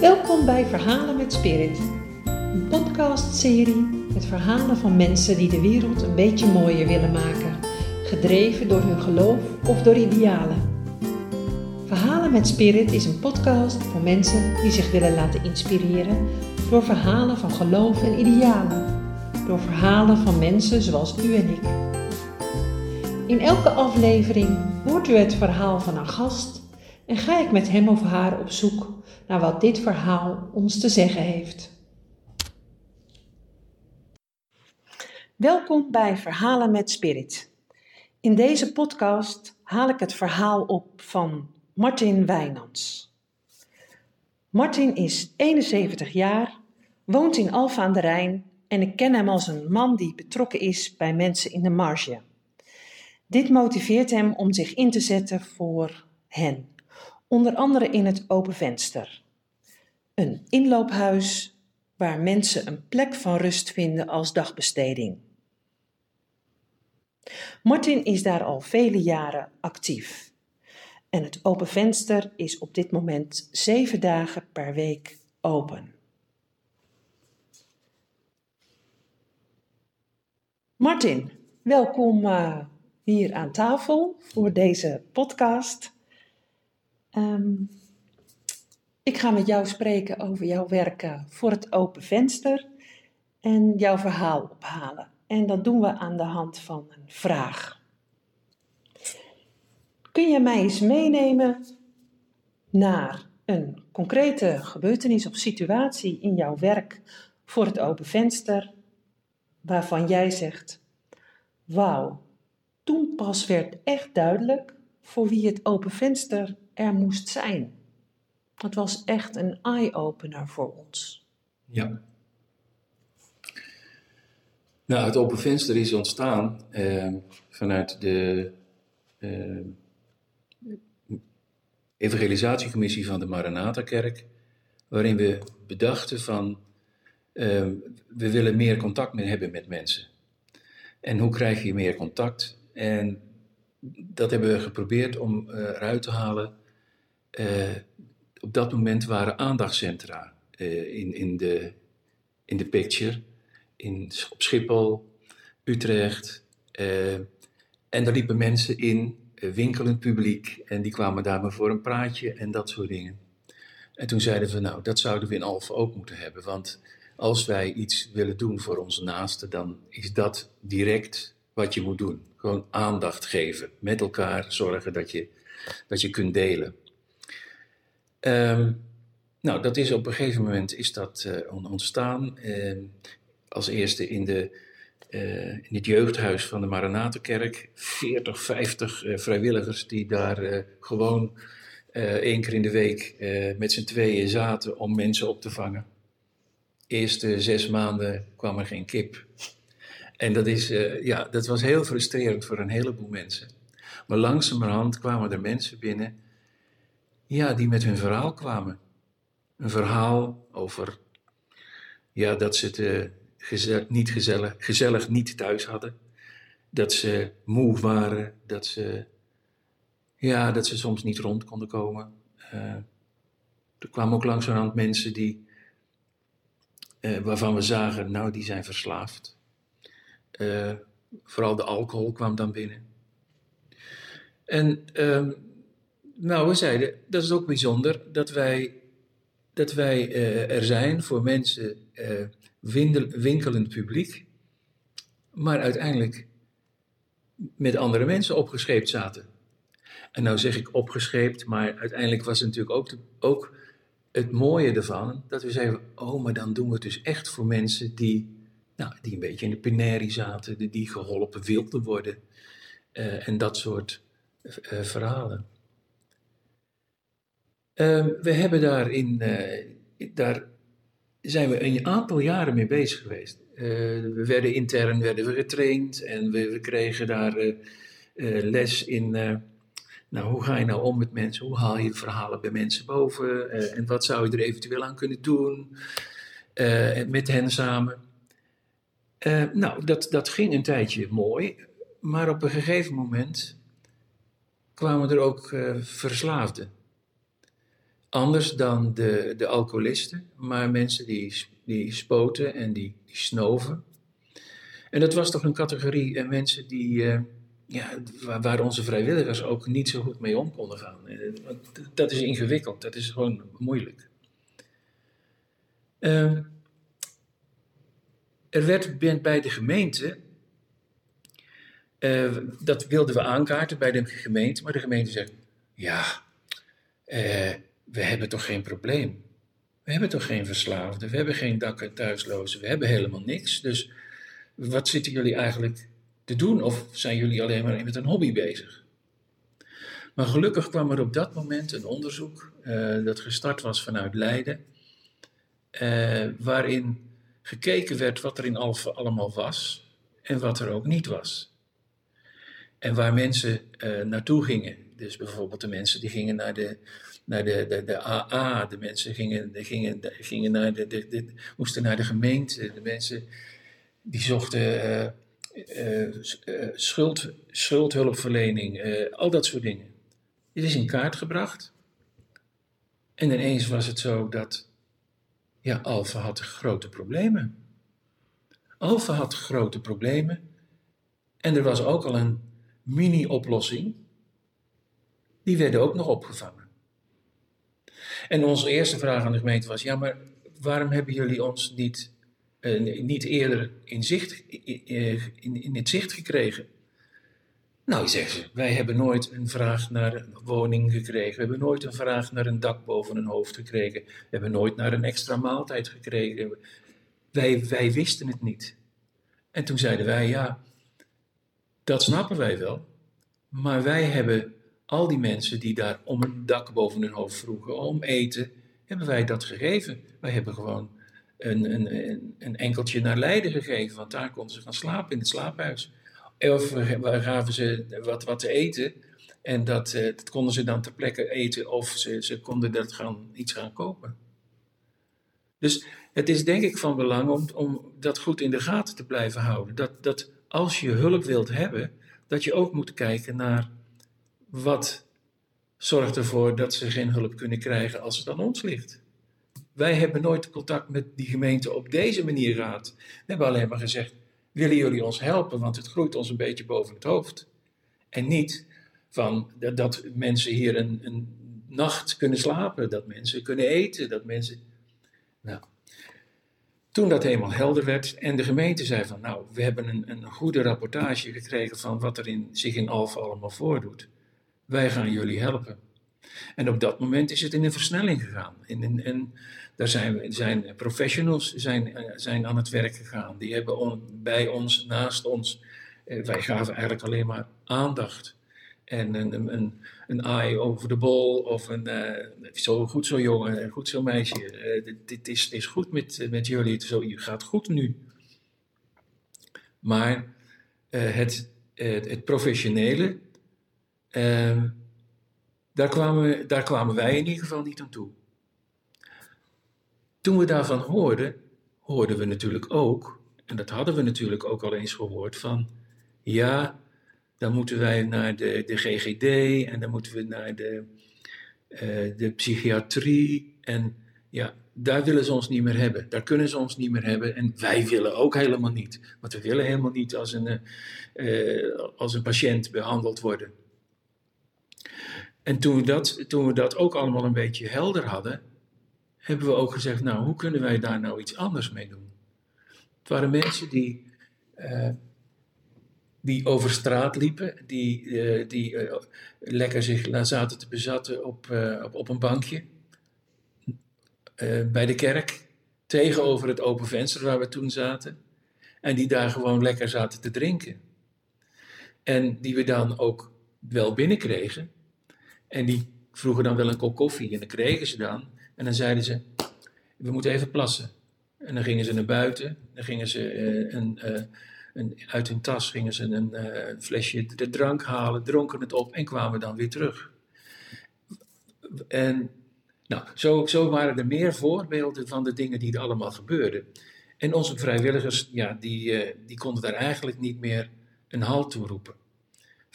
Welkom bij Verhalen met Spirit, een podcastserie met verhalen van mensen die de wereld een beetje mooier willen maken, gedreven door hun geloof of door idealen. Verhalen met Spirit is een podcast voor mensen die zich willen laten inspireren door verhalen van geloof en idealen, door verhalen van mensen zoals u en ik. In elke aflevering hoort u het verhaal van een gast en ga ik met hem of haar op zoek naar wat dit verhaal ons te zeggen heeft. Welkom bij Verhalen met Spirit. In deze podcast haal ik het verhaal op van Martin Wijnands. Martin is 71 jaar, woont in Alfa aan de Rijn en ik ken hem als een man die betrokken is bij mensen in de marge. Dit motiveert hem om zich in te zetten voor hen, onder andere in het Open Venster. Een inloophuis waar mensen een plek van rust vinden als dagbesteding. Martin is daar al vele jaren actief. En het Open Venster is op dit moment zeven dagen per week open. Martin, welkom uh, hier aan tafel voor deze podcast. Um, ik ga met jou spreken over jouw werken voor het Open Venster en jouw verhaal ophalen. En dat doen we aan de hand van een vraag. Kun je mij eens meenemen naar een concrete gebeurtenis of situatie in jouw werk voor het Open Venster, waarvan jij zegt: Wauw, toen pas werd echt duidelijk voor wie het Open Venster er moest zijn. Het was echt een eye-opener voor ons. Ja. Nou, het Open Venster is ontstaan eh, vanuit de eh, evangelisatiecommissie van de Maranatha-kerk, waarin we bedachten van, uh, we willen meer contact mee hebben met mensen. En hoe krijg je meer contact? En dat hebben we geprobeerd om uh, eruit te halen op dat moment waren aandachtscentra uh, in, in, de, in de picture. In, op Schiphol, Utrecht. Uh, en daar liepen mensen in, winkelend publiek. En die kwamen daar maar voor een praatje en dat soort dingen. En toen zeiden we, nou, dat zouden we in Alphen ook moeten hebben. Want als wij iets willen doen voor onze naasten, dan is dat direct wat je moet doen. Gewoon aandacht geven. Met elkaar zorgen dat je, dat je kunt delen. Um, nou, dat is op een gegeven moment is dat uh, ontstaan. Uh, als eerste in, de, uh, in het jeugdhuis van de Maranatenkerk. 40, 50 vrijwilligers die daar gewoon één keer in de week met z'n tweeën zaten om mensen op te vangen. Eerste zes maanden kwam er geen kip. En dat, is, ja, dat was heel frustrerend voor een heleboel mensen. Maar langzamerhand kwamen er mensen binnen ja, die met hun verhaal kwamen. Een verhaal over ja, dat ze het uh, niet gezellig, gezellig niet thuis hadden. Dat ze moe waren, dat ze, ja, dat ze soms niet rond konden komen. Uh, er kwamen ook langzamerhand mensen die, uh, waarvan we zagen, nou, die zijn verslaafd. vooral de alcohol kwam dan binnen. En ehm, nou, we zeiden, dat is ook bijzonder dat wij, dat wij uh, er zijn voor mensen, windel, winkelend publiek, maar uiteindelijk met andere mensen opgescheept zaten. En nou zeg ik opgescheept, maar uiteindelijk was het natuurlijk ook, ook het mooie ervan, dat we zeiden, oh, maar dan doen we het dus echt voor mensen die, nou, die een beetje in de penarie zaten, die geholpen wilden worden uh, en dat soort verhalen. Uh, we hebben daarin, uh, daar zijn we een aantal jaren mee bezig geweest. Uh, we werden intern werden we getraind en we, we kregen daar eh, les in. nou, hoe ga je nou om met mensen? Hoe haal je verhalen bij mensen boven? en wat zou je er eventueel aan kunnen doen met hen samen? nou, dat, dat ging een tijdje mooi, maar op een gegeven moment kwamen er ook verslaafden anders dan de, de alcoholisten, maar mensen die, die spoten en die, die snoven. En dat was toch een categorie uh, mensen die, uh, ja, waar, onze vrijwilligers ook niet zo goed mee om konden gaan. Uh, dat is ingewikkeld, dat is gewoon moeilijk. Ehm, er werd bij de gemeente, dat wilden we aankaarten bij de gemeente, maar de gemeente zegt, ja, we hebben toch geen probleem. We hebben toch geen verslaafden, we hebben geen dak- en thuislozen, we hebben helemaal niks. Dus wat zitten jullie eigenlijk te doen? Of zijn jullie alleen maar met een hobby bezig? Maar gelukkig kwam er op dat moment een onderzoek uh, dat gestart was vanuit Leiden, uh, waarin gekeken werd wat er in Alphen allemaal was en wat er ook niet was. En waar mensen uh, naartoe gingen. Dus bijvoorbeeld de mensen die gingen naar de, naar de, de, de AA, de mensen gingen, gingen, gingen naar de, moesten naar de gemeente, de mensen die zochten uh, uh, schuld, schuldhulpverlening, al dat soort dingen. Dit is in kaart gebracht. En ineens was het zo dat, ja, Alfa had grote problemen. Alfa had grote problemen. En er was ook al een mini-oplossing. Die werden ook nog opgevangen. En onze eerste vraag aan de gemeente was: ja, maar waarom hebben jullie ons niet, uh, niet eerder in, zicht, in, in het zicht gekregen? Nou, zeggen ze, wij hebben nooit een vraag naar een woning gekregen. We hebben nooit een vraag naar een dak boven hun hoofd gekregen. We hebben nooit naar een extra maaltijd gekregen. Wij, wij wisten het niet. En toen zeiden wij, ja, dat snappen wij wel. Maar wij hebben al die mensen die daar om een dak boven hun hoofd vroegen, om eten, hebben wij dat gegeven. Wij hebben gewoon een, een, een enkeltje naar Leiden gegeven, want daar konden ze gaan slapen in het slaaphuis. Of we gaven ze wat, wat te eten en dat, eh, dat konden ze dan ter plekke eten of ze, ze konden dat gaan, iets gaan kopen. Dus het is denk ik van belang om, om dat goed in de gaten te blijven houden. Dat, dat als je hulp wilt hebben, dat je ook moet kijken naar wat zorgt ervoor dat ze geen hulp kunnen krijgen als het aan ons ligt? Wij hebben nooit contact met die gemeente op deze manier gehad. We hebben alleen maar gezegd: willen jullie ons helpen? Want het groeit ons een beetje boven het hoofd. En niet van dat, mensen hier een, een nacht kunnen slapen, dat mensen kunnen eten, dat mensen. Nou, toen dat helemaal helder werd en de gemeente zei van nou, we hebben een, een goede rapportage gekregen van wat er in, zich in Alphen allemaal voordoet wij gaan jullie helpen. En op dat moment is het in een versnelling gegaan. En, en, daar zijn, zijn professionals zijn, eh, zijn aan het werk gegaan. Die hebben bij ons, naast ons, eh, wij gaven eigenlijk alleen maar aandacht. En een, een, een eye over de bol of een uh, zo goed zo jongen, goed zo meisje. Uh, dit, is, is goed met, met jullie, het, zo, je gaat goed nu. Maar uh, het, het professionele, Ehm, daar, kwamen, daar kwamen wij in ieder geval niet aan toe. Toen we daarvan hoorden, hoorden we natuurlijk ook, en dat hadden we natuurlijk ook al eens gehoord, van ja, dan moeten wij naar de, de GGD en dan moeten we naar de, uh, de psychiatrie. En ja, daar willen ze ons niet meer hebben. Daar kunnen ze ons niet meer hebben. En wij willen ook helemaal niet. Want we willen helemaal niet als een, uh, als een patiënt behandeld worden. En toen we, dat, toen we dat ook allemaal een beetje helder hadden, hebben we ook gezegd, nou, hoe kunnen wij daar nou iets anders mee doen? Het waren mensen die, uh, die over straat liepen, die, uh, die uh, lekker zich zaten te bezatten op, op, op, een bankje bij de kerk, tegenover het open venster waar we toen zaten, en die daar gewoon lekker zaten te drinken. En die we dan ook wel binnenkregen, en die vroegen dan wel een kop koffie en dan kregen ze dan. En dan zeiden ze, we moeten even plassen. En dan gingen ze naar buiten, dan gingen ze uh, een, uh, een, uit hun tas gingen ze een uh, flesje de drank halen, dronken het op en kwamen dan weer terug. En nou, zo, zo waren er meer voorbeelden van de dingen die er allemaal gebeurden. En onze vrijwilligers, ja, die, die konden daar eigenlijk niet meer een halt toe roepen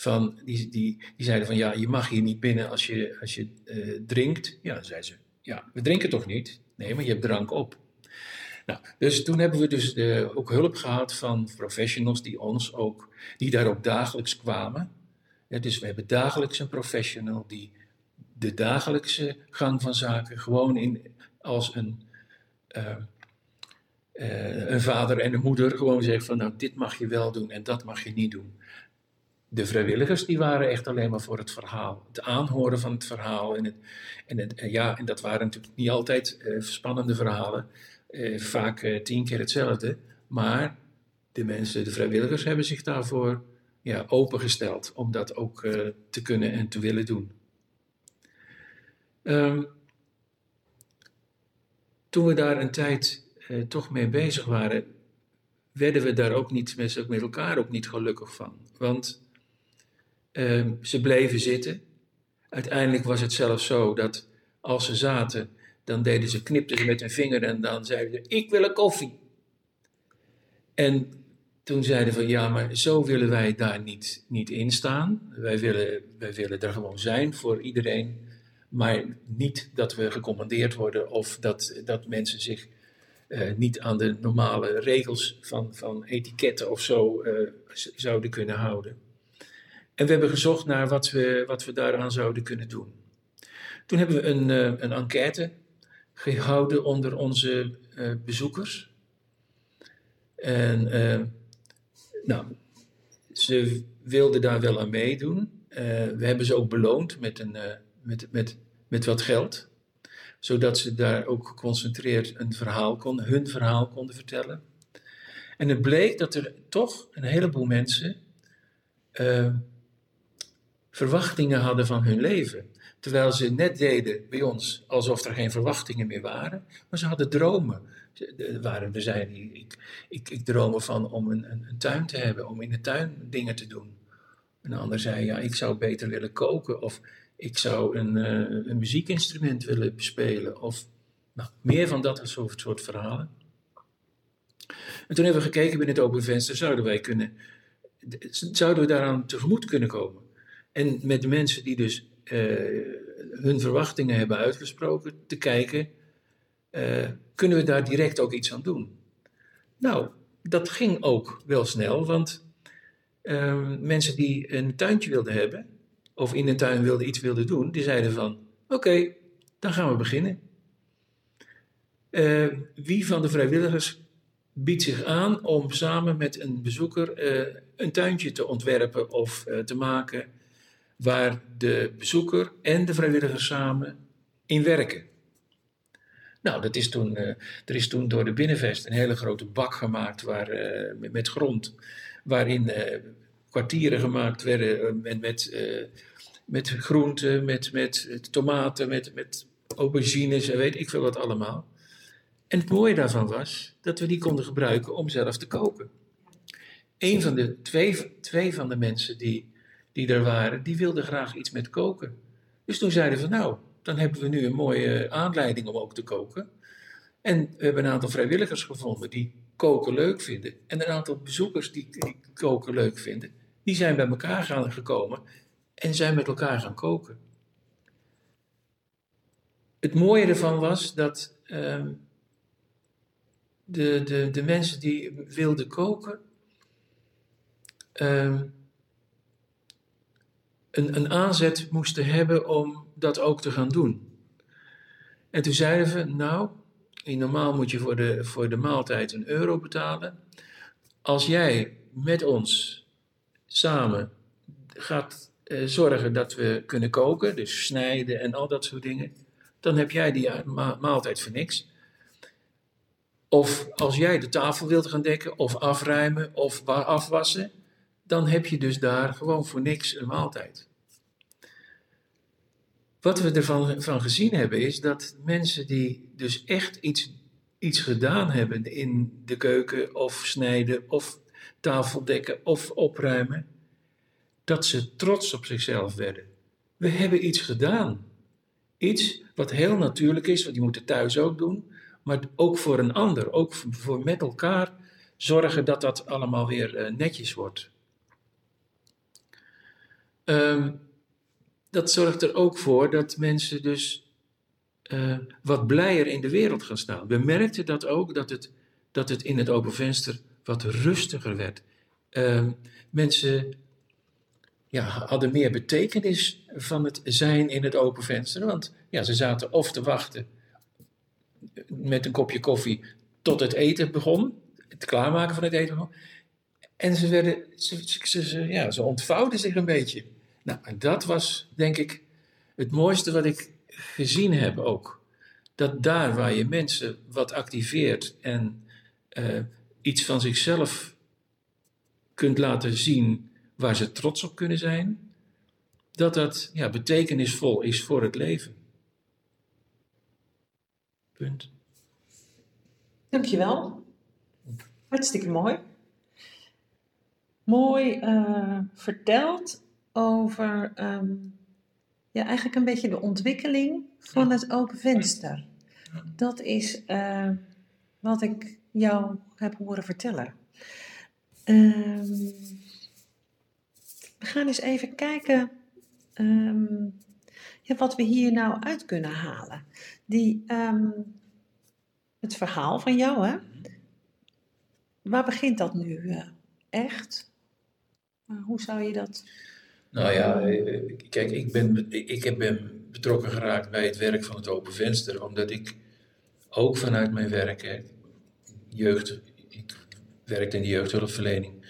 van, die, die, zeiden van ja, je mag hier niet binnen als je, als je uh, drinkt. Ja, dan zeiden ze, Ja, we drinken toch niet? Nee, maar je hebt drank op. Nou, dus toen hebben we dus de, ook hulp gehad van professionals die ons ook, die daar ook dagelijks kwamen. Dus we hebben dagelijks een professional die de dagelijkse gang van zaken gewoon in, als een, uh, een vader en een moeder gewoon zegt van nou dit mag je wel doen en dat mag je niet doen. De vrijwilligers die waren echt alleen maar voor het verhaal. Het aanhoren van het verhaal. En, het, en, het, ja, en dat waren natuurlijk niet altijd uh, spannende verhalen. Uh, vaak uh, tien keer hetzelfde. Maar de mensen, de vrijwilligers, hebben zich daarvoor ja, opengesteld om dat ook te kunnen en te willen doen. Um, toen we daar een tijd toch mee bezig waren, werden we daar ook niet met elkaar ook niet gelukkig van. Want uh, ze bleven zitten. Uiteindelijk was het zelfs zo dat als ze zaten, dan deden ze, knipten ze met hun vinger en dan zeiden ze: Ik wil een koffie. En toen zeiden van ja, maar zo willen wij daar niet, niet in staan. Wij willen, wij willen er gewoon zijn voor iedereen. Maar niet dat we gecommandeerd worden of dat, dat mensen zich uh, niet aan de normale regels van, van etiketten of zo uh, zouden kunnen houden. En we hebben gezocht naar wat we, wat we daaraan zouden kunnen doen. Toen hebben we een, uh, een enquête gehouden onder onze uh, bezoekers. En uh, nou, ze wilden daar wel aan meedoen. we hebben ze ook beloond met, een, met, met, met wat geld. Zodat ze daar ook geconcentreerd een verhaal konden, hun verhaal konden vertellen. En het bleek dat er toch een heleboel mensen verwachtingen hadden van hun leven. Terwijl ze net deden bij ons alsof er geen verwachtingen meer waren, maar ze hadden dromen. Er waren er die, ik, ik, ik droom van om een, een, een, tuin te hebben, om in de tuin dingen te doen. Een ander zei, ja, ik zou beter willen koken of ik zou een, uh, een muziekinstrument willen bespelen. Of nou, meer van dat soort, soort verhalen. En toen hebben we gekeken binnen het open venster, zouden wij kunnen, zouden we daaraan tegemoet kunnen komen? En met de mensen die dus uh, hun verwachtingen hebben uitgesproken, te kijken, uh, kunnen we daar direct ook iets aan doen? Nou, dat ging ook wel snel, want uh, mensen die een tuintje wilden hebben, of in een tuin wilden iets wilden doen, die zeiden van, oké, dan gaan we beginnen. Uh, wie van de vrijwilligers biedt zich aan om samen met een bezoeker een tuintje te ontwerpen of te maken waar de bezoeker en de vrijwilliger samen in werken. Nou, dat is toen, uh, er is toen door de Binnenvest een hele grote bak gemaakt waar, uh, met, grond, waarin uh, kwartieren gemaakt werden met, met, met groenten, met, met tomaten, met, met aubergines en weet ik veel wat allemaal. En het mooie daarvan was dat we die konden gebruiken om zelf te koken. Een van de twee, twee van de mensen die die er waren, die wilden graag iets met koken. Dus toen zeiden we, nou, dan hebben we nu een mooie aanleiding om ook te koken. En we hebben een aantal vrijwilligers gevonden die koken leuk vinden. En een aantal bezoekers die, koken leuk vinden. Die zijn bij elkaar gaan gekomen en zijn met elkaar gaan koken. Het mooie ervan was dat um, de, de, de mensen die wilden koken, um, een, een aanzet moesten hebben om dat ook te gaan doen. En toen zeiden we, nou, normaal moet je voor de, voor de maaltijd een euro betalen. Als jij met ons samen gaat eh, zorgen dat we kunnen koken, dus snijden en al dat soort dingen, dan heb jij die ma maaltijd voor niks. Of als jij de tafel wilt gaan dekken, of afruimen, of afwassen, dan heb je dus daar gewoon voor niks een maaltijd. Wat we ervan van gezien hebben is dat mensen die dus echt iets, iets gedaan hebben in de keuken of snijden of tafeldekken of opruimen, dat ze trots op zichzelf werden. We hebben iets gedaan. Iets wat heel natuurlijk is, want die moeten thuis ook doen, maar ook voor een ander, ook voor met elkaar zorgen dat dat allemaal weer uh, netjes wordt. Um, dat zorgt er ook voor dat mensen dus eh, wat blijer in de wereld gaan staan. We merkten dat ook, dat het, dat het in het open venster wat rustiger werd. Ehm, mensen ja, hadden meer betekenis van het zijn in het open venster. Want ja, ze zaten of te wachten met een kopje koffie tot het eten begon, het klaarmaken van het eten begon. En ze, werden, ze, ze, ja, ze ontvouwden zich een beetje. Nou, en dat was denk ik het mooiste wat ik gezien heb ook. Dat daar waar je mensen wat activeert en uh, iets van zichzelf kunt laten zien waar ze trots op kunnen zijn, dat dat ja, betekenisvol is voor het leven. Punt. Dankjewel. Hartstikke mooi. Mooi uh, verteld over um, ja, eigenlijk een beetje de ontwikkeling van het open venster. Dat is uh, wat ik jou heb horen vertellen. Um, we gaan eens even kijken um, ja, wat we hier nou uit kunnen halen. Die, het verhaal van jou, hè? Waar begint dat nu uh, echt? hoe zou je dat nou ja, eh, kijk, ik ben, ik ben betrokken geraakt bij het werk van het Open Venster, omdat ik ook vanuit mijn werk, jeugd, ik werkte in de jeugdhulpverlening,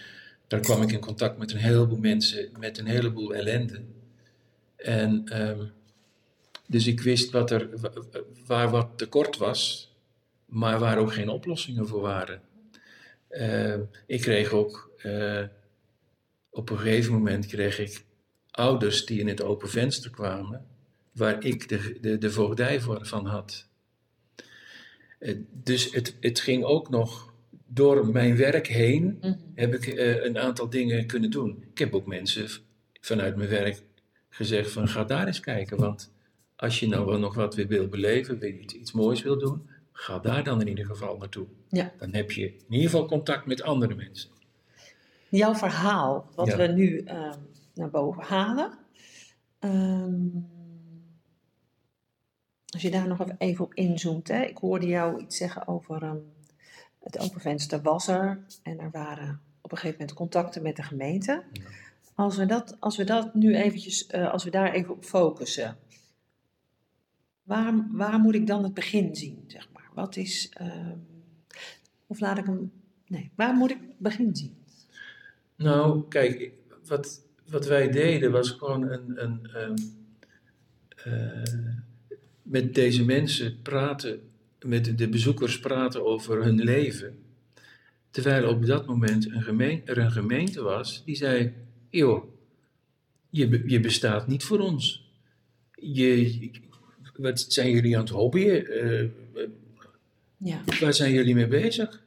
daar kwam ik in contact met een heleboel mensen met een heleboel ellende. En um, dus ik wist wat er, waar wat tekort was, maar waar ook geen oplossingen voor waren. Uh, ik kreeg ook, uh, op een gegeven moment kreeg ik ouders die in het open venster kwamen, waar ik de, de, de voogdij voor, van had. Uh, dus het, het ging ook nog door mijn werk heen, mm -hmm. heb ik uh, een aantal dingen kunnen doen. Ik heb ook mensen vanuit mijn werk gezegd van ga daar eens kijken, want als je nou wel nog wat weer wil beleven, wil je iets moois wil doen, ga daar dan in ieder geval naartoe. Ja. Dan heb je in ieder geval contact met andere mensen. Jouw verhaal, wat ja. we nu uh, naar boven halen. Um, als je daar nog even op inzoomt. Hè. Ik hoorde jou iets zeggen over um, het open venster was er. En er waren op een gegeven moment contacten met de gemeente. Als, we dat, als we dat nu eventjes, uh, als we daar even op focussen. Waar, waar moet ik dan het begin zien, zeg maar? Wat is, uh, of laat ik hem, nee, waar moet ik het begin zien? Nou, kijk, wat, wat wij deden was gewoon een, een, een uh, met deze mensen praten, met de bezoekers praten over hun leven. Terwijl op dat moment een gemeente, er een gemeente was die zei: Joh, je, je bestaat niet voor ons. Je, wat zijn jullie aan het hobbyen? Uh, ja. Waar zijn jullie mee bezig?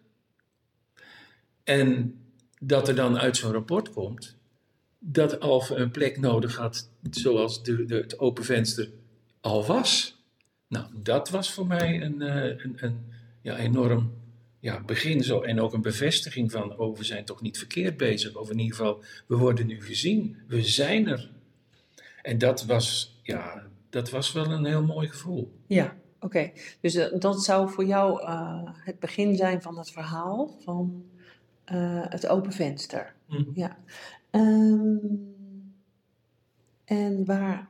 En dat er dan uit zo'n rapport komt dat Alphen een plek nodig had zoals de, de, het open venster al was. Nou, dat was voor mij een, een, een ja, enorm ja, begin zo. En ook een bevestiging van, oh, we zijn toch niet verkeerd bezig. Of in ieder geval, we worden nu gezien. We zijn er. En dat was, ja, dat was wel een heel mooi gevoel. Ja, oké. Okay. Dus uh, dat zou voor jou uh, het begin zijn van het verhaal van uh, het open venster. Mm. Ja. Um, en waar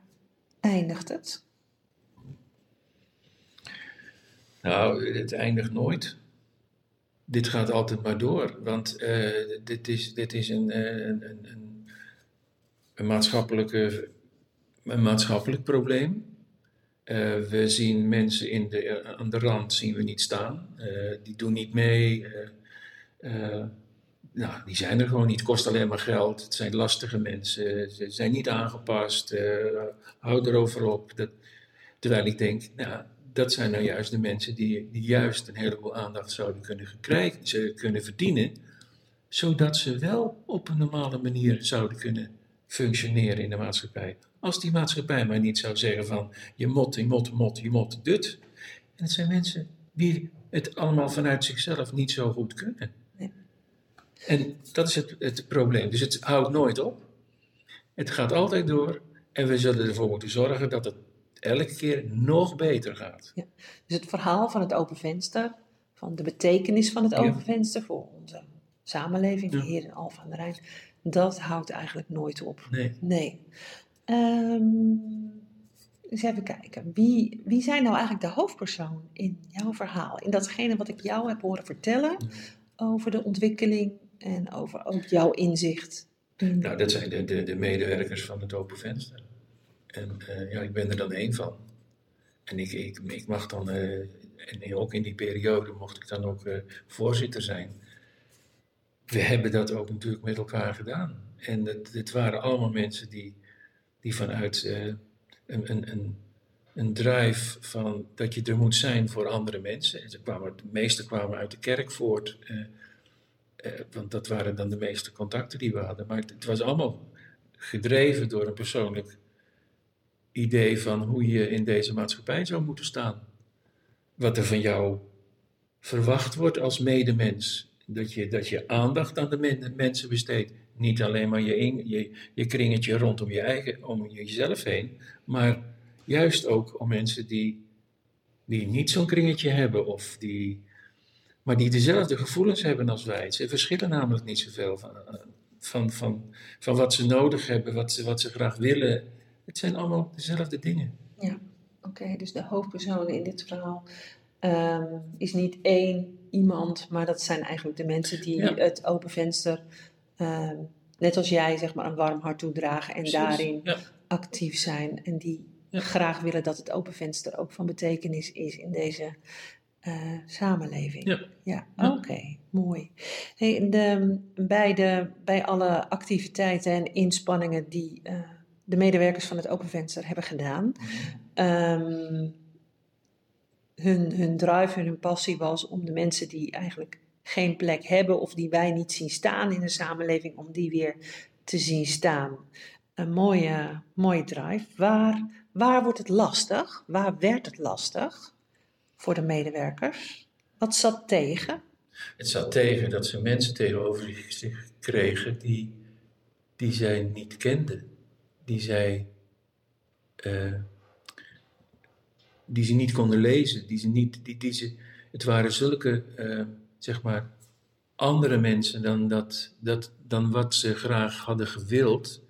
eindigt het? Nou, het eindigt nooit. Dit gaat altijd maar door, want dit is, dit is een, een, een, een, maatschappelijke, een maatschappelijk probleem. Uh, we zien mensen in de, aan de rand zien we niet staan. Die doen niet mee. Uh, nou, die zijn er gewoon niet. Het kost alleen maar geld. Het zijn lastige mensen. Ze zijn niet aangepast. hou erover op. Dat, terwijl ik denk, nou, dat zijn nou juist de mensen die, die juist een heleboel aandacht zouden kunnen, krijgen, ze kunnen verdienen. Zodat ze wel op een normale manier zouden kunnen functioneren in de maatschappij. Als die maatschappij maar niet zou zeggen van je mot, je mot, mot, je mot, dut. En het zijn mensen die het allemaal vanuit zichzelf niet zo goed kunnen. En dat is het, het probleem. Dus het houdt nooit op. Het gaat altijd door. En we zullen ervoor moeten zorgen dat het elke keer nog beter gaat. Ja. Dus het verhaal van het open venster, van de betekenis van het Ja. open venster voor onze samenleving Ja. hier in Alphen aan de Rijn, dat houdt eigenlijk nooit op. Nee. Nee. Ehm, eens even kijken. Wie, wie zijn nou eigenlijk de hoofdpersoon in jouw verhaal? In datgene wat ik jou heb horen vertellen over de ontwikkeling en over ook jouw inzicht. in- Nou, dat zijn de, de, de medewerkers van het Open Venster. En eh, ja, ik ben er dan één van. En ik, ik, ik mag dan, eh, en ook in die periode mocht ik dan ook eh, voorzitter zijn. We hebben dat ook natuurlijk met elkaar gedaan. En het, het waren allemaal mensen die, die vanuit een, een, een, een drive van dat je er moet zijn voor andere mensen. En ze kwamen, de meeste kwamen uit de kerk voort. Eh, want dat waren dan de meeste contacten die we hadden. Maar het, was allemaal gedreven door een persoonlijk idee van hoe je in deze maatschappij zou moeten staan. Wat er van jou verwacht wordt als medemens. Dat je, dat je aandacht aan de men- mensen besteedt. Niet alleen maar je, je kringetje rondom je eigen, om jezelf heen. Maar juist ook om mensen die, die niet zo'n kringetje hebben. Of die, maar die dezelfde gevoelens hebben als wij. Ze verschillen namelijk niet zoveel van, van, van, van wat ze nodig hebben, wat ze, wat ze graag willen. Het zijn allemaal dezelfde dingen. Ja, oké. dus de hoofdpersoon in dit verhaal ehm, is niet één iemand, maar dat zijn eigenlijk de mensen die Ja. het open venster, ehm, net als jij, zeg maar, een warm hart toedragen en Precies. daarin Ja. actief zijn. En die Ja. graag willen dat het open venster ook van betekenis is in deze eh, samenleving. Ja. Ja, Ja. oké, mooi. Hey, de, bij, de, bij alle activiteiten en inspanningen die eh, de medewerkers van het Open Venster hebben gedaan, ehm, hun, hun drive en hun passie was om de mensen die eigenlijk geen plek hebben of die wij niet zien staan in de samenleving, om die weer te zien staan. Een mooie, mooie drive. Waar, waar wordt het lastig? Waar werd het lastig voor de medewerkers? Wat zat tegen? Het zat tegen dat ze mensen tegenover zich- kregen die, die zij niet kenden. Die zij. eh, die ze niet konden lezen. Die ze niet, die, die ze, het waren zulke, eh, zeg maar, andere mensen dan, dat, dat, dan wat ze graag hadden gewild.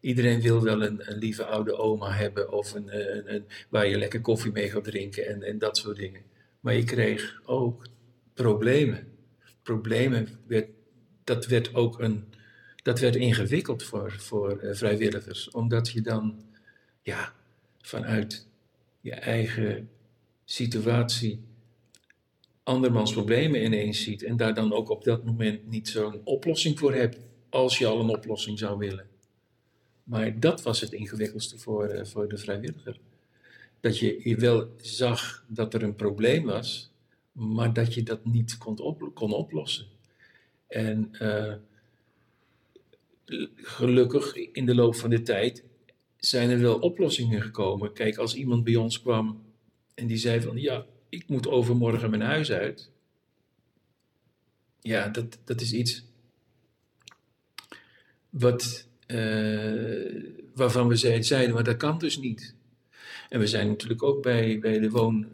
Iedereen wil wel een, lieve oude oma hebben of een, eh, een, een, waar je lekker koffie mee gaat drinken en, en dat soort dingen. Maar je kreeg ook problemen. Problemen, werd, dat werd ook een, dat werd ingewikkeld voor, voor eh, vrijwilligers. Omdat je dan, ja, vanuit je eigen situatie andermans problemen ineens ziet. En daar dan ook op dat moment niet zo'n oplossing voor hebt. Als je al een oplossing zou willen. Maar dat was het ingewikkeldste voor, eh, voor de vrijwilliger. Dat je, je wel zag dat er een probleem was, maar dat je dat niet kon, kon oplossen. En eh, gelukkig in de loop van de tijd zijn er wel oplossingen gekomen. Kijk, als iemand bij ons kwam en die zei van ja, ik moet overmorgen mijn huis uit. Ja, dat, dat is iets wat, eh, waarvan we zei- zeiden, maar dat kan dus niet. En we zijn natuurlijk ook bij, bij de, woon,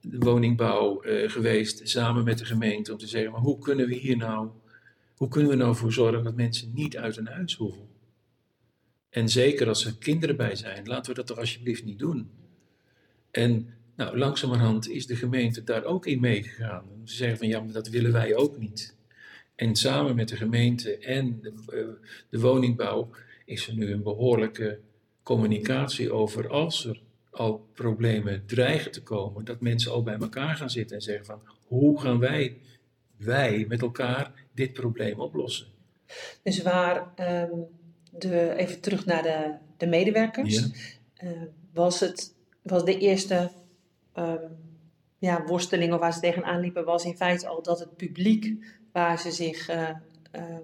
de woningbouw eh, geweest, samen met de gemeente, om te zeggen, maar hoe kunnen we hier nou, hoe kunnen we nou voor zorgen dat mensen niet uit hun huis hoeven? En zeker als er kinderen bij zijn, laten we dat toch alsjeblieft niet doen. En nou, langzamerhand is de gemeente daar ook in meegegaan. Om te zeggen van ja, maar dat willen wij ook niet. En samen met de gemeente en de, eh, de woningbouw is er nu een behoorlijke communicatie over als er al problemen dreigen te komen, dat mensen al bij elkaar gaan zitten en zeggen van hoe gaan wij, wij met elkaar dit probleem oplossen? Dus waar, ehm, de, even terug naar de, de medewerkers, Ja. eh, was het was de eerste ehm, ja, worsteling of waar ze tegenaan liepen, was in feite al dat het publiek waar ze zich, eh, ehm,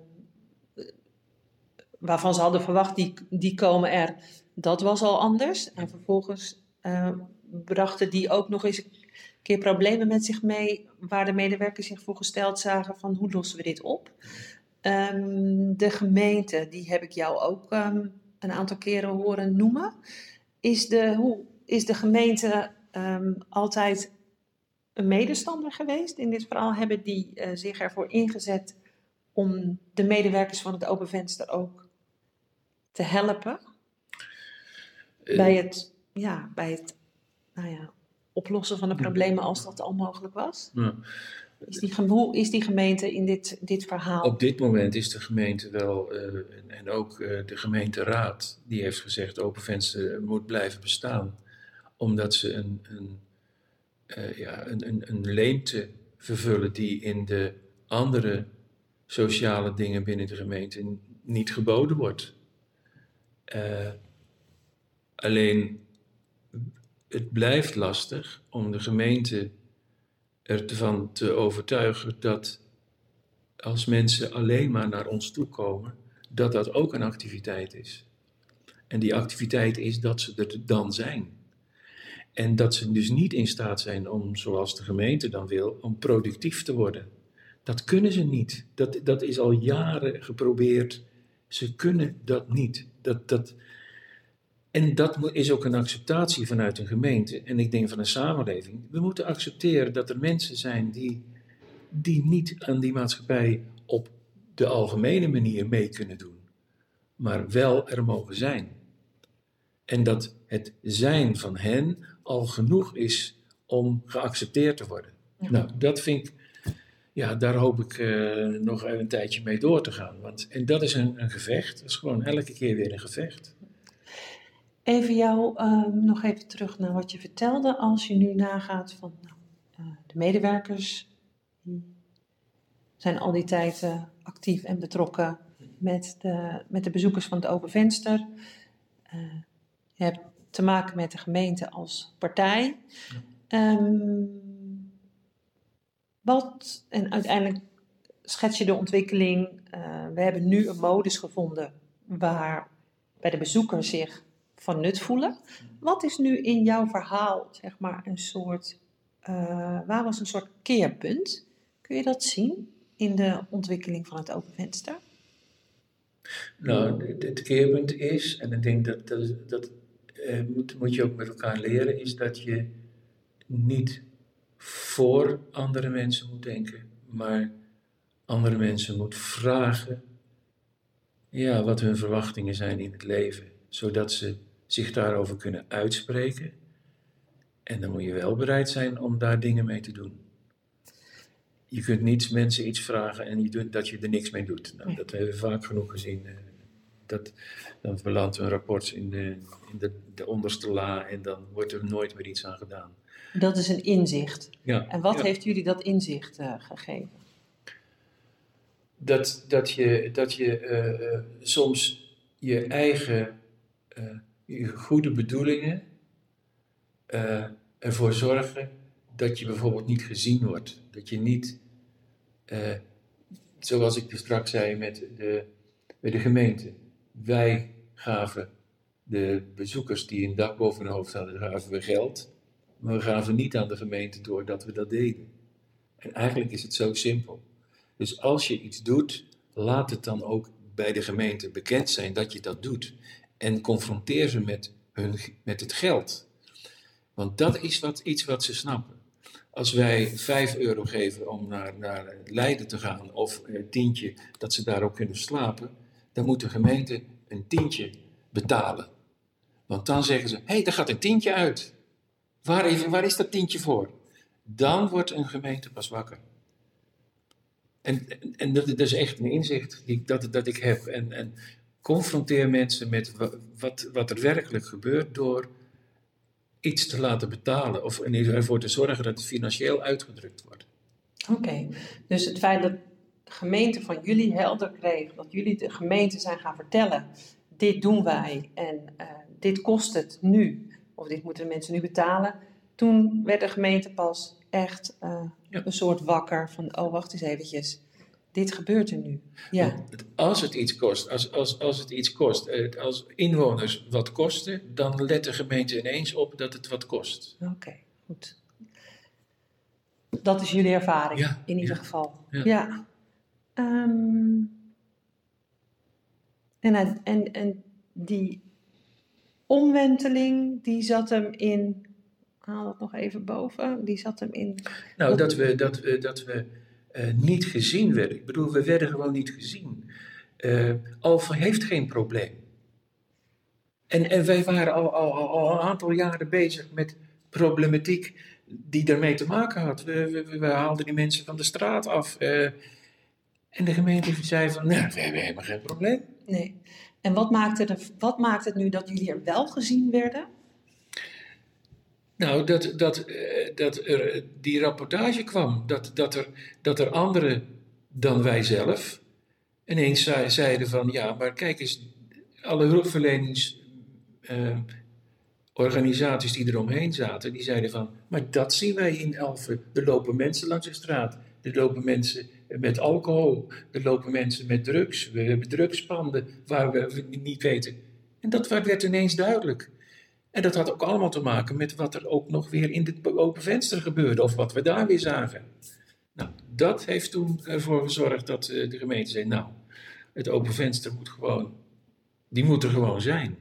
waarvan ze hadden verwacht, die, die komen er, dat was al anders. En vervolgens eh, brachten die ook nog eens een keer problemen met zich mee, waar de medewerkers zich voor gesteld zagen van hoe lossen we dit op. Ehm, de gemeente, die heb ik jou ook ehm, een aantal keren horen noemen. Is de, hoe, is de gemeente ehm, altijd een medestander geweest in dit verhaal? Hebben die eh, zich ervoor ingezet om de medewerkers van het Open Venster ook te helpen? Eh, bij het, ja, bij het nou ja, oplossen van de problemen als dat al mogelijk was? ja. Is die, hoe is die gemeente in dit, dit verhaal? Op dit moment is de gemeente wel, eh, en, ook de gemeenteraad, die heeft gezegd Open Venster moet blijven bestaan. Omdat ze een, een, eh, ja, een, een, een leemte vervullen die in de andere sociale dingen binnen de gemeente niet geboden wordt. Eh, alleen, het blijft lastig om de gemeente ervan te overtuigen dat als mensen alleen maar naar ons toe komen, dat dat ook een activiteit is. En die activiteit is dat ze er dan zijn. En dat ze dus niet in staat zijn om, zoals de gemeente dan wil, om productief te worden. Dat kunnen ze niet. Dat, dat is al jaren geprobeerd. Ze kunnen dat niet. Dat, dat, en dat is ook een acceptatie vanuit een gemeente en ik denk van een samenleving. We moeten accepteren dat er mensen zijn die, die niet aan die maatschappij op de algemene manier mee kunnen doen, maar wel er mogen zijn. En dat het zijn van hen al genoeg is om geaccepteerd te worden. Ja. Nou, dat vind ik, ja, daar hoop ik eh, nog een tijdje mee door te gaan. Want, en dat is een, een gevecht, dat is gewoon elke keer weer een gevecht. Even jou ehm, nog even terug naar wat je vertelde. Als je nu nagaat van nou, eh, de medewerkers zijn al die tijd eh, actief en betrokken met de, met de bezoekers van het Open Venster. Eh, je hebt te maken met de gemeente als partij. Ehm, wat, en uiteindelijk schets je de ontwikkeling. eh, we hebben nu een modus gevonden waar bij de bezoeker zich van nut voelen. Wat is nu in jouw verhaal, zeg maar, een soort, eh, waar was een soort keerpunt? Kun je dat zien in de ontwikkeling van het open venster? Nou, het keerpunt is, en ik denk dat, dat, dat eh, moet, moet je ook met elkaar leren, is dat je niet voor andere mensen moet denken, maar andere mensen moet vragen ja, wat hun verwachtingen zijn in het leven, zodat ze zich daarover kunnen uitspreken. En dan moet je wel bereid zijn om daar dingen mee te doen. Je kunt niet mensen iets vragen en je doet, dat je er niks mee doet. Nou, Nee. dat hebben we vaak genoeg gezien. Dat, dan belandt een rapport in, de, in de, de onderste la en dan wordt er nooit meer iets aan gedaan. Dat is een inzicht. Ja, En wat ja. heeft jullie dat inzicht eh, gegeven? dat, dat je, dat je eh, eh, soms je eigen je goede bedoelingen ervoor zorgen dat je bijvoorbeeld niet gezien wordt. Dat je niet, zoals ik er straks zei met de, met de gemeente, wij gaven de bezoekers die een dak boven hun hoofd hadden, gaven we geld. Maar we gaven niet aan de gemeente door dat we dat deden. En eigenlijk is het zo simpel. Dus als je iets doet, laat het dan ook bij de gemeente bekend zijn dat je dat doet. En confronteer ze met, hun, met het geld. Want dat is wat, iets wat ze snappen. Als wij 5 euro geven om naar, naar Leiden te gaan, of een tientje dat ze daar ook kunnen slapen, dan moet de gemeente een tientje betalen. Want dan zeggen ze: hé, hey, daar gaat een tientje uit. Waar, even, waar is dat tientje voor? Dan wordt een gemeente pas wakker. En, en- dat, is echt een inzicht die, dat, dat ik heb. En, en confronteer mensen met wa- wat, wat er werkelijk gebeurt door iets te laten betalen. Of ervoor te zorgen dat het financieel uitgedrukt wordt. Oké, dus het feit dat gemeente van jullie helder kreeg, dat jullie de gemeente zijn gaan vertellen, dit doen wij en eh, dit kost het nu, of dit moeten de mensen nu betalen, toen werd de gemeente pas echt eh, Ja. een soort wakker van, oh wacht eens eventjes, dit gebeurt er nu. Ja, Als het iets kost, als, als, als het iets kost, eh, als inwoners wat kosten, dan let de gemeente ineens op dat het wat kost. oké, goed. Dat is jullie ervaring, Ja, in ieder ja, geval. ja. Ja. Ehm, en, en, en die omwenteling, die zat hem in. Haal dat nog even boven. Die zat hem in. Nou, dat we, dat we, dat we eh, niet gezien werden. Ik bedoel, we werden gewoon niet gezien. Uh, heeft geen probleem. En, en wij waren al, al, al, een aantal jaren bezig met problematiek die daarmee te maken had. We, we, haalden die mensen van de straat af. Uh, en de gemeente zei van, nou, we hebben helemaal geen probleem. Nee. En wat maakt, het, wat maakt het nu dat jullie er wel gezien werden? Nou, dat, dat, dat er die rapportage kwam. Dat, dat, er, dat er anderen dan wij zelf ineens zeiden van, ja, maar kijk eens, alle hulpverleningsorganisaties uh, die eromheen zaten, die zeiden van, maar dat zien wij in Elfen. Er lopen mensen langs de straat, er lopen mensen met alcohol, er lopen mensen met drugs, we hebben drugspanden waar we niet weten. En dat werd ineens duidelijk. En dat had ook allemaal te maken met wat er ook nog weer in het open venster gebeurde, of wat we daar weer zagen. Nou, dat heeft toen ervoor gezorgd dat eh, de gemeente zei, nou, het open venster moet gewoon, die moet er gewoon zijn.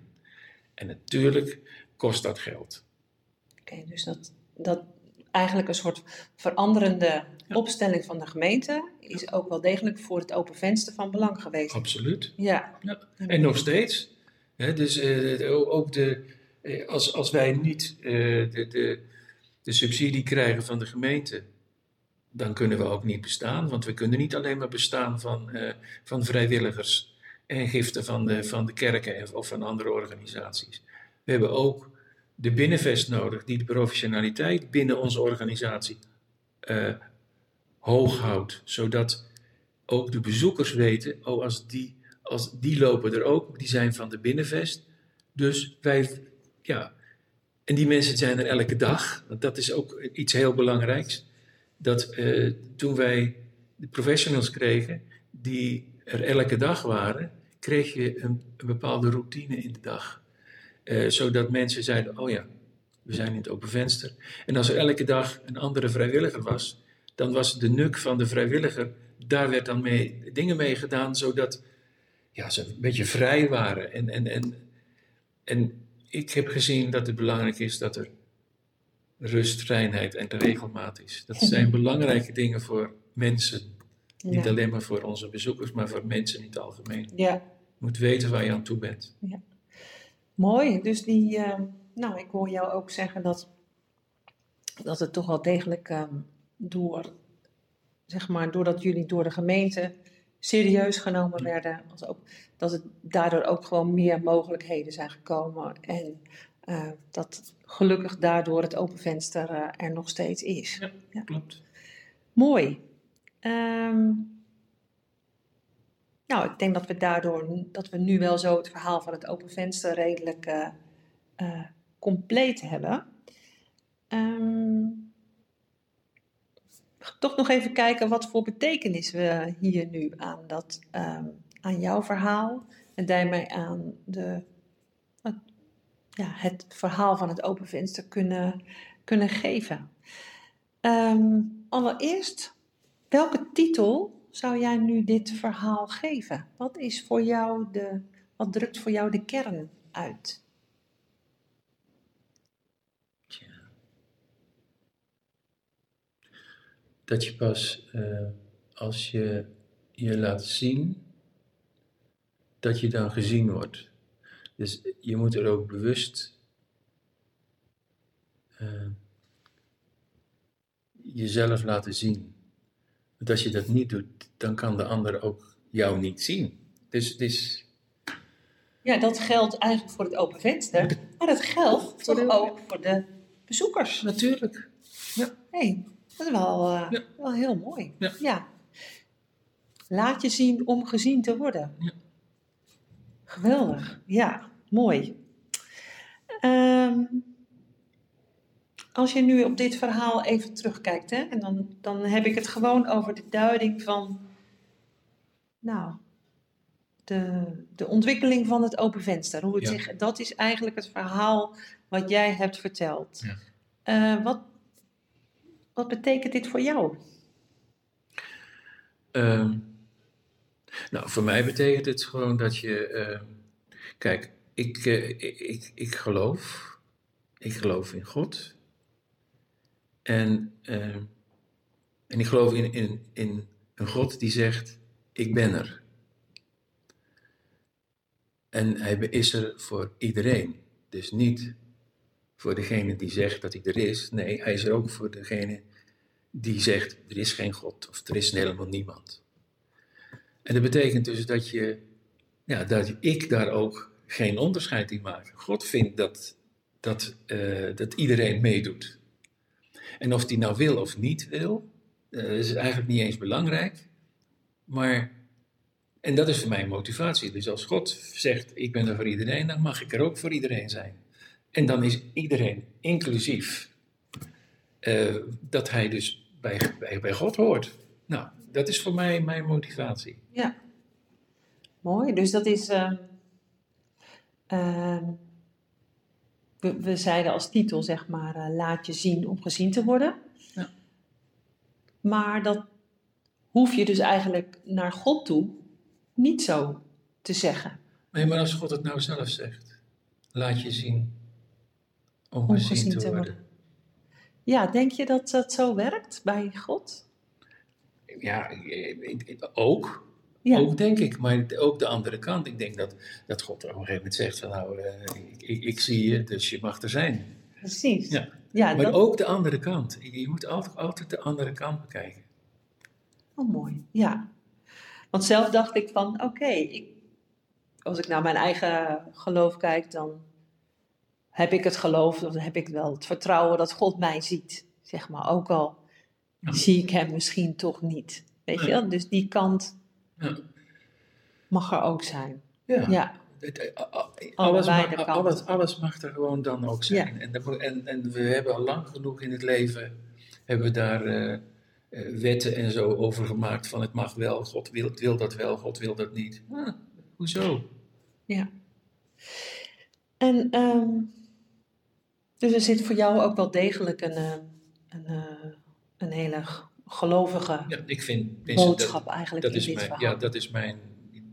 En natuurlijk kost dat geld. Oké, dus dat, dat eigenlijk een soort veranderende opstelling van de gemeente is ook wel degelijk voor het open venster van belang geweest. Absoluut. Ja. ja. En nog steeds. dus uh, ook de, uh, als, als wij niet uh, de, de, de subsidie krijgen van de gemeente, dan kunnen we ook niet bestaan. Want we kunnen niet alleen maar bestaan van, van vrijwilligers en giften van de, van de kerken of van andere organisaties. We hebben ook de binnenvest nodig die de professionaliteit binnen onze organisatie uh, hoog houdt. Zodat ook de bezoekers weten, oh als die, als die lopen er ook, die zijn van de binnenvest. Dus wij, ja, en die mensen zijn er elke dag. Want dat is ook iets heel belangrijks. Dat uh, toen wij de professionals kregen, die er elke dag waren, kreeg je een, bepaalde routine in de dag. Uh, zodat mensen zeiden, oh ja, we zijn in het open venster. En als er elke dag een andere vrijwilliger was, dan was de nuk van de vrijwilliger, daar werd dan mee, dingen mee gedaan, zodat ja, ze een beetje vrij waren. En, en, en, en ik heb gezien dat het belangrijk is dat er rust, reinheid en regelmaat is. Dat zijn belangrijke dingen voor mensen. Niet alleen maar voor onze bezoekers, maar voor mensen in het algemeen. Ja. Je moet weten waar je aan toe bent. Ja. Mooi. Dus die, uh, nou, ik hoor jou ook zeggen dat, dat het toch wel degelijk um, door, zeg maar, doordat jullie door de gemeente serieus genomen werden, als ook, dat het daardoor ook gewoon meer mogelijkheden zijn gekomen. En uh, dat gelukkig daardoor het open venster uh, er nog steeds is. Ja, ja. klopt. Mooi. Um, nou, ik denk dat we daardoor, dat we nu wel zo het verhaal van het open venster redelijk uh, uh, compleet hebben. Um, toch nog even kijken wat voor betekenis we hier nu aan, dat, um, aan jouw verhaal en daarmee aan de, uh, ja, het verhaal van het open venster kunnen, kunnen geven. Um, allereerst, welke titel zou jij nu dit verhaal geven? Wat is voor jou de, wat drukt voor jou de kern uit? Dat je pas uh, als je je laat zien, dat je dan gezien wordt. Dus je moet er ook bewust uh, jezelf laten zien. Want als je dat niet doet, dan kan de ander ook jou niet zien. Dus het is. Ja, dat geldt eigenlijk voor het open venster. Maar dat geldt toch ook voor de bezoekers. Natuurlijk. Ja. hey, dat is wel, uh, ja. wel heel mooi. Ja. ja. Laat je zien om gezien te worden. Ja. Geweldig. Ja, mooi. Um, als je nu op dit verhaal even terugkijkt, hè, en dan, dan heb ik het gewoon over de duiding van, nou, de, de ontwikkeling van het open venster. Hoe het zich, dat is eigenlijk het verhaal wat jij hebt verteld. Ja. Uh, wat, wat betekent dit voor jou? Um, nou, voor mij betekent het gewoon dat je, uh, kijk, ik, eh, ik, ik, ik geloof. Ik geloof in God. En, eh, en ik geloof in, in, in een God die zegt: Ik ben er. En hij is er voor iedereen. Dus niet voor degene die zegt dat hij er is. Nee, hij is er ook voor degene die zegt: er is geen God of er is helemaal niemand. En dat betekent dus dat, je, ja, dat ik daar ook geen onderscheid in maak. God vindt dat, dat, uh, dat iedereen meedoet. En of die nou wil of niet wil, uh, is eigenlijk niet eens belangrijk. Maar, en dat is voor mij motivatie. Dus als God zegt: Ik ben er voor iedereen, dan mag ik er ook voor iedereen zijn. En dan is iedereen inclusief. Uh, dat hij dus bij, bij, bij God hoort. Nou, dat is voor mij mijn motivatie. Ja, mooi. Dus dat is. Uh, uh, we, we, zeiden als titel, zeg maar, uh, laat je zien om gezien te worden. Ja. Maar dat hoef je dus eigenlijk naar God toe niet zo te zeggen. Nee, maar als God het nou zelf zegt, laat je zien om, gezien, te, worden. worden. Ja, denk je dat dat zo werkt bij God? Ja, ook. Ja. Ook denk ik, maar ook de andere kant. Ik denk dat, dat God op een gegeven moment zegt van nou, uh, ik, ik, zie je, dus je mag er zijn. Precies. Ja. ja maar ook de andere kant. Je moet altijd, altijd de andere kant bekijken. Oh, mooi. Ja. Want zelf dacht ik van, oké, okay, als ik naar mijn eigen geloof kijk, dan heb ik het geloof, of heb ik wel het vertrouwen dat God mij ziet. Zeg maar, ook al zie ik hem misschien toch niet. Weet je wel? Dus die kant ja. mag er ook zijn. Ja. ja. Alles, mag, alles, alles, mag er gewoon dan ook zijn. En, en, en, we hebben al lang genoeg in het leven, hebben we daar uh, wetten en zo over gemaakt van het mag wel, God wil, wil dat wel, God wil dat niet. Ah, hoezo? Ja. En um, dus er zit voor jou ook wel degelijk een, eh, een, een, een hele gelovige ja, ik vind, boodschap dat, eigenlijk dat in is dit mijn, verhaal. Ja, dat is mijn,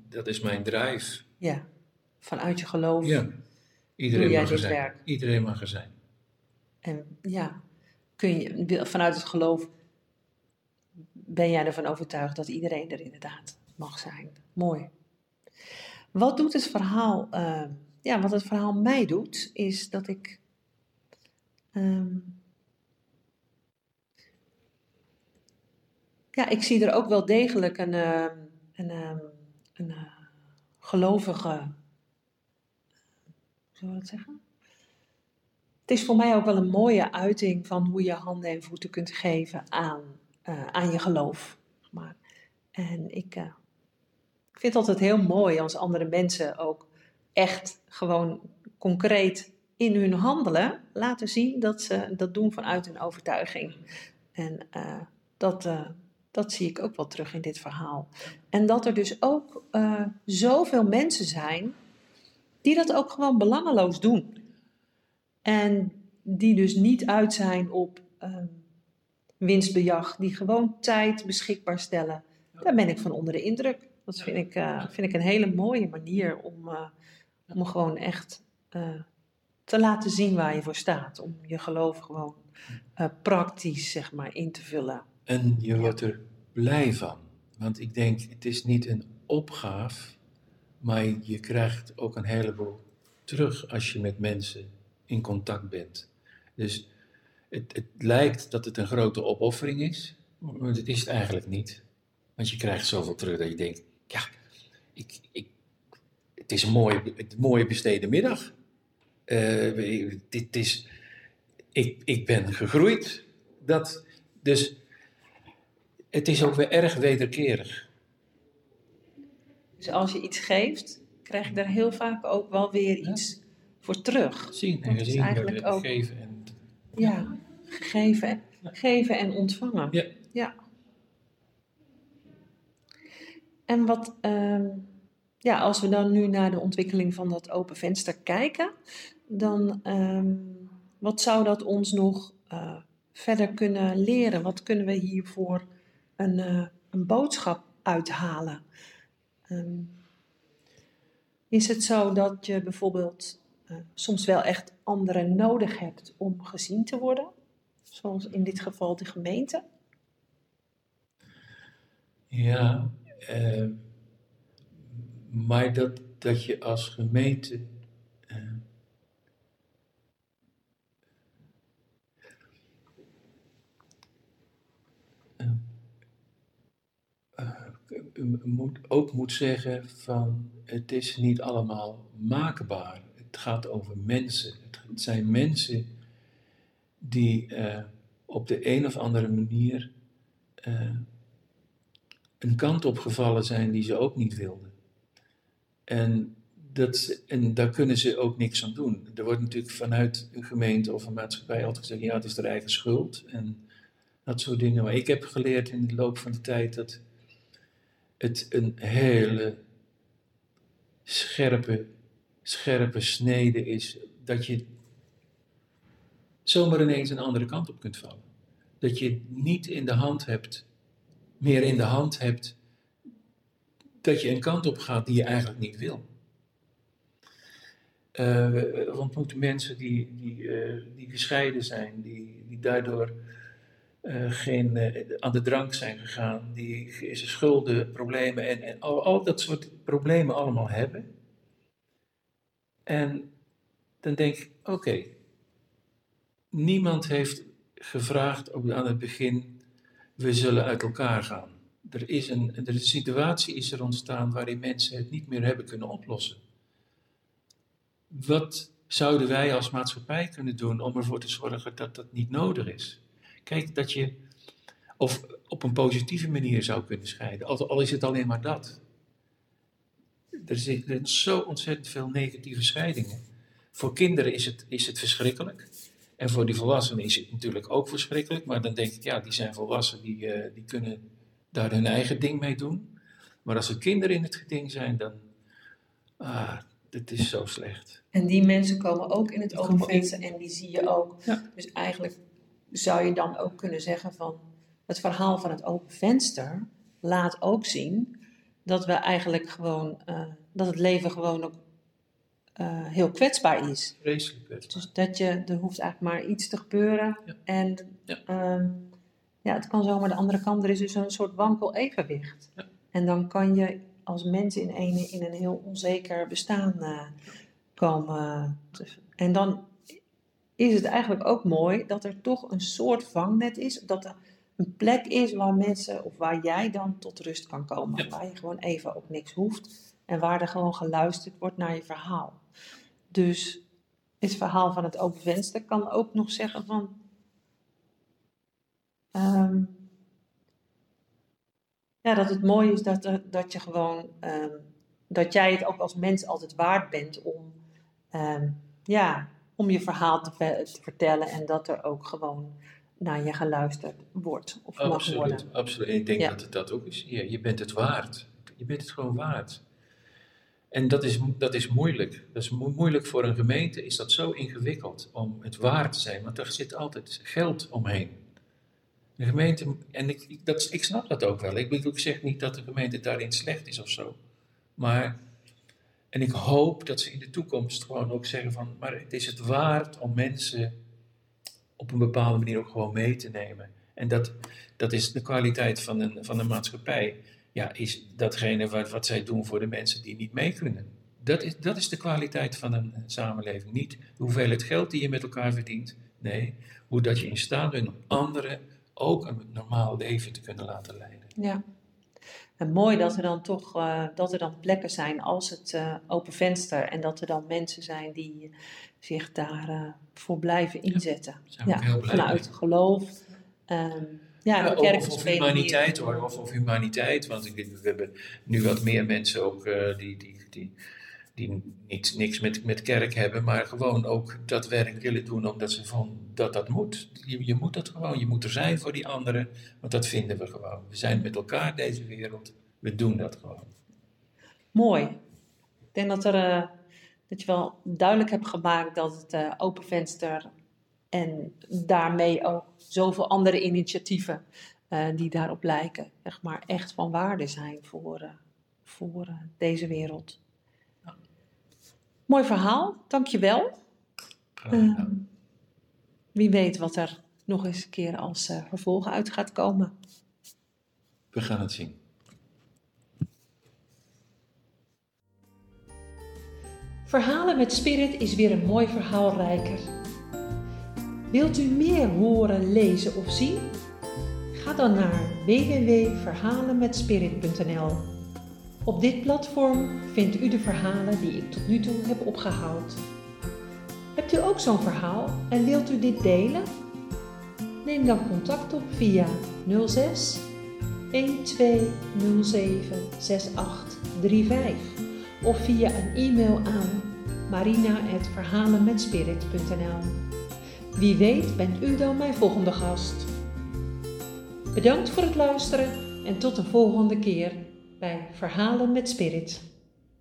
dat is mijn drive. Ja, vanuit je geloof ja. Iedereen mag er zijn. werk. Iedereen mag er zijn. En ja, kun je, vanuit het geloof ben jij ervan overtuigd dat iedereen er inderdaad mag zijn. Mooi. Wat doet het verhaal, uh, ja, wat het verhaal mij doet, is dat ik um, ja, ik zie er ook wel degelijk een, uh, een, uh, een uh, gelovige. Hoe zou dat zeggen? Het is voor mij ook wel een mooie uiting van hoe je handen en voeten kunt geven aan, aan je geloof. Maar, en ik, ik vind het altijd heel mooi als andere mensen ook echt gewoon concreet in hun handelen laten zien dat ze dat doen vanuit hun overtuiging. En uh, dat, uh, dat zie ik ook wel terug in dit verhaal. En dat er dus ook uh, zoveel mensen zijn die dat ook gewoon belangeloos doen. En die dus niet uit zijn op winstbejag, die gewoon tijd beschikbaar stellen. Daar ben ik van onder de indruk. Dat vind ik, vind ik een hele mooie manier om, om gewoon echt te laten zien waar je voor staat. Om je geloof gewoon uh, praktisch, zeg maar, in te vullen. En je wordt er blij van. Want ik denk, het is niet een opgave, maar je krijgt ook een heleboel terug als je met mensen in contact bent. Dus het, het lijkt dat het een grote opoffering is, maar het is het eigenlijk niet. Want je krijgt zoveel terug dat je denkt, ja, ik, ik, het is een mooie, een mooie besteden middag. Uh, dit is, ik, ik ben gegroeid. Dat, dus het is ook weer erg wederkerig. Dus als je iets geeft, krijg je daar heel vaak ook wel weer iets voor terug. Zien en gezien eigenlijk ook, geven en... Ja, gegeven, geven en ontvangen. Ja. ja. En wat... Um, ja, als we dan nu naar de ontwikkeling van dat open venster kijken, dan um, wat zou dat ons nog uh, verder kunnen leren? Wat kunnen we hiervoor een, uh, een boodschap uithalen? Um, Is het zo dat je bijvoorbeeld uh, soms wel echt anderen nodig hebt om gezien te worden? Zoals in dit geval de gemeente? Ja, uh, maar dat, dat je als gemeente. Uh, moet, ook moet zeggen van het is niet allemaal maakbaar. Het gaat over mensen. Het zijn mensen die uh, op de een of andere manier uh, een kant op gevallen zijn die ze ook niet wilden. En, dat, en daar kunnen ze ook niks aan doen. Er wordt natuurlijk vanuit een gemeente of een maatschappij altijd gezegd: ja, het is de eigen schuld en dat soort dingen. Maar ik heb geleerd in de loop van de tijd dat het een hele scherpe, scherpe snede is. Dat je zomaar ineens een andere kant op kunt vallen. Dat je niet in de hand hebt, meer in de hand hebt, dat je een kant op gaat die je eigenlijk niet wil. Uh, we ontmoeten mensen die, die, uh, die gescheiden zijn, die, die daardoor uh, geen, uh, aan de drank zijn gegaan, die schulden, problemen en, en al, al, dat soort problemen allemaal hebben. En dan denk ik, oké, niemand heeft gevraagd aan het begin, we zullen uit elkaar gaan. Er is een, er is een situatie is er ontstaan waarin mensen het niet meer hebben kunnen oplossen. Wat zouden wij als maatschappij kunnen doen om ervoor te zorgen dat dat niet nodig is? Kijk, dat je of op een positieve manier zou kunnen scheiden, al, is het alleen maar dat. Er zijn zo ontzettend veel negatieve scheidingen. Voor kinderen is het, is het verschrikkelijk. En voor die volwassenen is het natuurlijk ook verschrikkelijk. Maar dan denk ik, ja, die zijn volwassen, die, uh, die kunnen daar hun eigen ding mee doen. Maar als er kinderen in het geding zijn, dan. Ah, dit is zo slecht. En die mensen komen ook in het open en die zie je ook. Ja. Dus eigenlijk zou je dan ook kunnen zeggen van het verhaal van het open venster laat ook zien dat we eigenlijk gewoon, uh, dat het leven gewoon ook uh, heel kwetsbaar is. Vreselijk kwetsbaar. Dus dat je, er hoeft eigenlijk maar iets te gebeuren ja. en ja. Uh, ja, het kan zomaar de andere kant, er is dus een soort wankel evenwicht. Ja. En dan kan je als mens in een, in een heel onzeker bestaan uh, komen. En dan is het eigenlijk ook mooi dat er toch een soort vangnet is. Dat er een plek is waar mensen, of waar jij dan tot rust kan komen. Waar je gewoon even op niks hoeft. En waar er gewoon geluisterd wordt naar je verhaal. Dus het verhaal van het open venster kan ook nog zeggen van. Um, ja, dat het mooi is dat, dat je gewoon. Um, dat jij het ook als mens altijd waard bent om. Um, ja, om je verhaal te, te, vertellen en dat er ook gewoon naar je geluisterd wordt of absoluut, mag worden. Absoluut, ik denk dat het dat ook is. Ja, je bent het waard. Je bent het gewoon waard. En dat is, dat is moeilijk. Dat is moeilijk voor een gemeente, is dat zo ingewikkeld om het waard te zijn, want er zit altijd geld omheen. De gemeente, en ik, dat, ik snap dat ook wel. Ik, ik zeg niet dat de gemeente daarin slecht is of zo. Maar en ik hoop dat ze in de toekomst gewoon ook zeggen van, maar het is het waard om mensen op een bepaalde manier ook gewoon mee te nemen. En dat, dat is de kwaliteit van een, van een maatschappij. Ja, is datgene wat, wat zij doen voor de mensen die niet mee kunnen. Dat is, dat is de kwaliteit van een, samenleving. Niet de hoeveelheid geld die je met elkaar verdient. Nee, hoe dat je in staat bent om anderen ook een normaal leven te kunnen laten leiden. Ja. En mooi dat er dan toch uh, dat er dan plekken zijn als het uh, open venster en dat er dan mensen zijn die zich daarvoor uh, voor blijven inzetten. Ja, ja vanuit mee. geloof. Um, ja, ja of, of humaniteit hoor, of, of humaniteit. Want ik, we hebben nu wat meer mensen ook die, die, die, die niet, niks met, met kerk hebben, maar gewoon ook dat werk willen doen omdat ze van dat dat moet. Je, je moet dat gewoon, je moet er zijn voor die anderen, want dat vinden we gewoon. We zijn met elkaar deze wereld, we doen dat gewoon. Mooi. Ik denk dat, er, uh, dat je wel duidelijk hebt gemaakt dat het uh, Open Venster en daarmee ook zoveel andere initiatieven uh, die daarop lijken, zeg maar, echt van waarde zijn voor, voor deze wereld. Mooi verhaal, dankjewel. Gedaan. Uh, wie weet wat er nog eens een keer als uh, vervolg uit gaat komen. We gaan het zien. Verhalen met Spirit is weer een mooi verhaal rijker. Wilt u meer horen, lezen of zien? Ga dan naar www.verhalenmetspirit.nl. Op dit platform vindt u de verhalen die ik tot nu toe heb opgehaald. Hebt u ook zo'n verhaal en wilt u dit delen? Neem dan contact op via 06 1207 6835 of via een e-mail aan marina.verhalenmetspirit.nl. Wie weet bent u dan mijn volgende gast. Bedankt voor het luisteren en tot de volgende keer bij Verhalen met Spirit.